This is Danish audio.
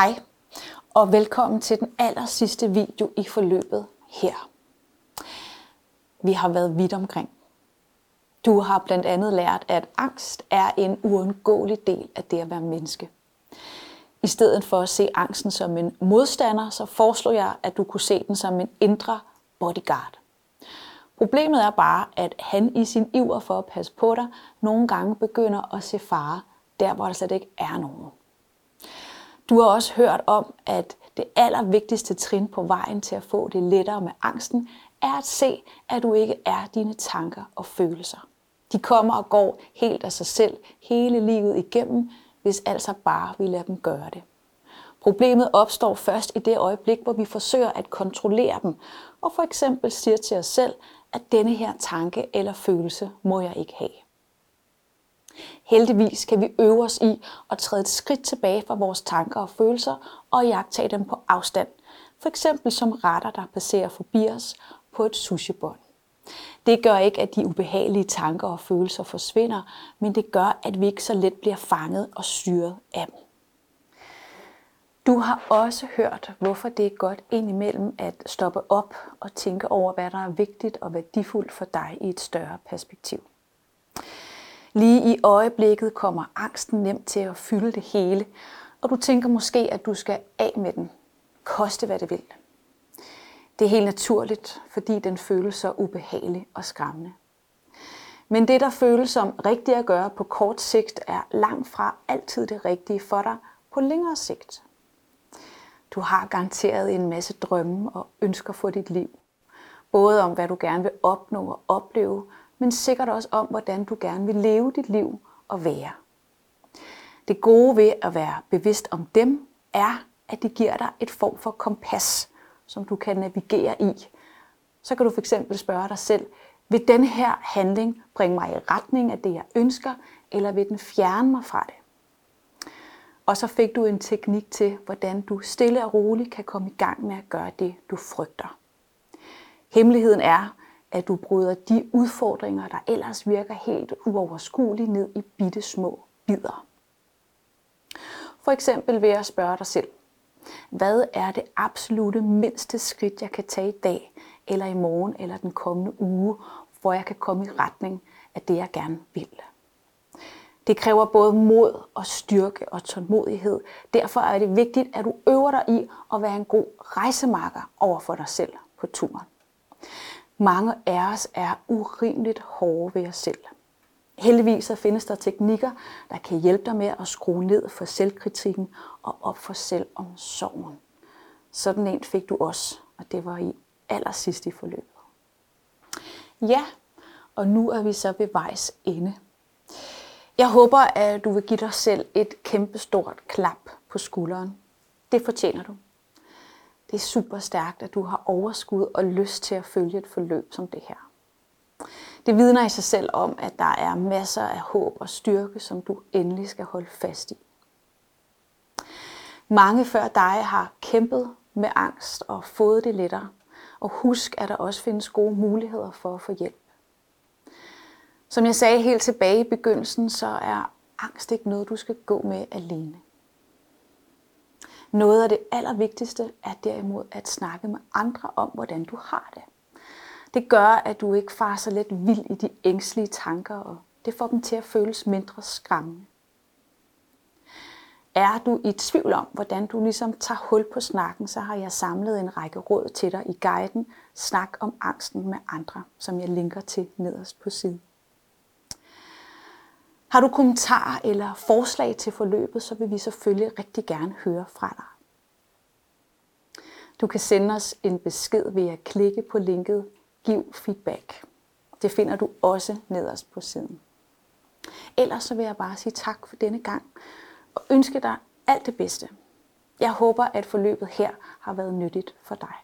Hej, og velkommen til den aller sidste video i forløbet her. Vi har været vidt omkring. Du har blandt andet lært, at angst er en uundgåelig del af det at være menneske. I stedet for at se angsten som en modstander, så foreslår jeg, at du kunne se den som en indre bodyguard. Problemet er bare, at han i sin iver for at passe på dig, nogle gange begynder at se fare der, hvor der slet ikke er nogen. Du har også hørt om, at det allervigtigste trin på vejen til at få det lettere med angsten, er at se, at du ikke er dine tanker og følelser. De kommer og går helt af sig selv hele livet igennem, hvis altså bare vi lader dem gøre det. Problemet opstår først i det øjeblik, hvor vi forsøger at kontrollere dem, og for eksempel siger til os selv, at denne her tanke eller følelse må jeg ikke have. Heldigvis kan vi øve os i at træde et skridt tilbage fra vores tanker og følelser og jagtage dem på afstand. For eksempel som retter, der passerer forbi os på et sushibånd. Det gør ikke, at de ubehagelige tanker og følelser forsvinder, men det gør, at vi ikke så let bliver fanget og styret af dem. Du har også hørt, hvorfor det er godt indimellem at stoppe op og tænke over, hvad der er vigtigt og værdifuldt for dig i et større perspektiv. Lige i øjeblikket kommer angsten nemt til at fylde det hele, og du tænker måske, at du skal af med den, koste hvad det vil. Det er helt naturligt, fordi den føles så ubehagelig og skræmmende. Men det, der føles som rigtigt at gøre på kort sigt, er langt fra altid det rigtige for dig på længere sigt. Du har garanteret en masse drømme og ønsker for dit liv. Både om, hvad du gerne vil opnå og opleve, men sikkert også om, hvordan du gerne vil leve dit liv og være. Det gode ved at være bevidst om dem, er, at det giver dig et form for kompas, som du kan navigere i. Så kan du fx spørge dig selv, vil denne her handling bringe mig i retning af det, jeg ønsker, eller vil den fjerne mig fra det? Og så fik du en teknik til, hvordan du stille og roligt kan komme i gang med at gøre det, du frygter. Hemmeligheden er, at du bryder de udfordringer, der ellers virker helt uoverskuelige, ned i bitte små bidder. For eksempel ved at spørge dig selv, hvad er det absolute mindste skridt, jeg kan tage i dag, eller i morgen, eller den kommende uge, hvor jeg kan komme i retning af det, jeg gerne vil? Det kræver både mod og styrke og tålmodighed. Derfor er det vigtigt, at du øver dig i at være en god rejsemarker over for dig selv på turen. Mange af os er urimeligt hårde ved os selv. Heldigvis så findes der teknikker, der kan hjælpe dig med at skrue ned for selvkritikken og op for selvomsorgen. Sådan en fik du også, og det var i allersidst i forløbet. Ja, og nu er vi så ved vejs ende. Jeg håber, at du vil give dig selv et kæmpestort klap på skulderen. Det fortjener du. Det er super stærkt, at du har overskud og lyst til at følge et forløb som det her. Det vidner i sig selv om, at der er masser af håb og styrke, som du endelig skal holde fast i. Mange før dig har kæmpet med angst og fået det lettere. Og husk, at der også findes gode muligheder for at få hjælp. Som jeg sagde helt tilbage i begyndelsen, så er angst ikke noget, du skal gå med alene. Noget af det allervigtigste er derimod at snakke med andre om, hvordan du har det. Det gør, at du ikke farer så let vild i de ængstlige tanker, og det får dem til at føles mindre skræmmende. Er du i tvivl om, hvordan du ligesom tager hul på snakken, så har jeg samlet en række råd til dig i guiden Snak om angsten med andre, som jeg linker til nederst på siden. Har du kommentarer eller forslag til forløbet, så vil vi selvfølgelig rigtig gerne høre fra dig. Du kan sende os en besked ved at klikke på linket Giv feedback. Det finder du også nederst på siden. Ellers så vil jeg bare sige tak for denne gang og ønske dig alt det bedste. Jeg håber, at forløbet her har været nyttigt for dig.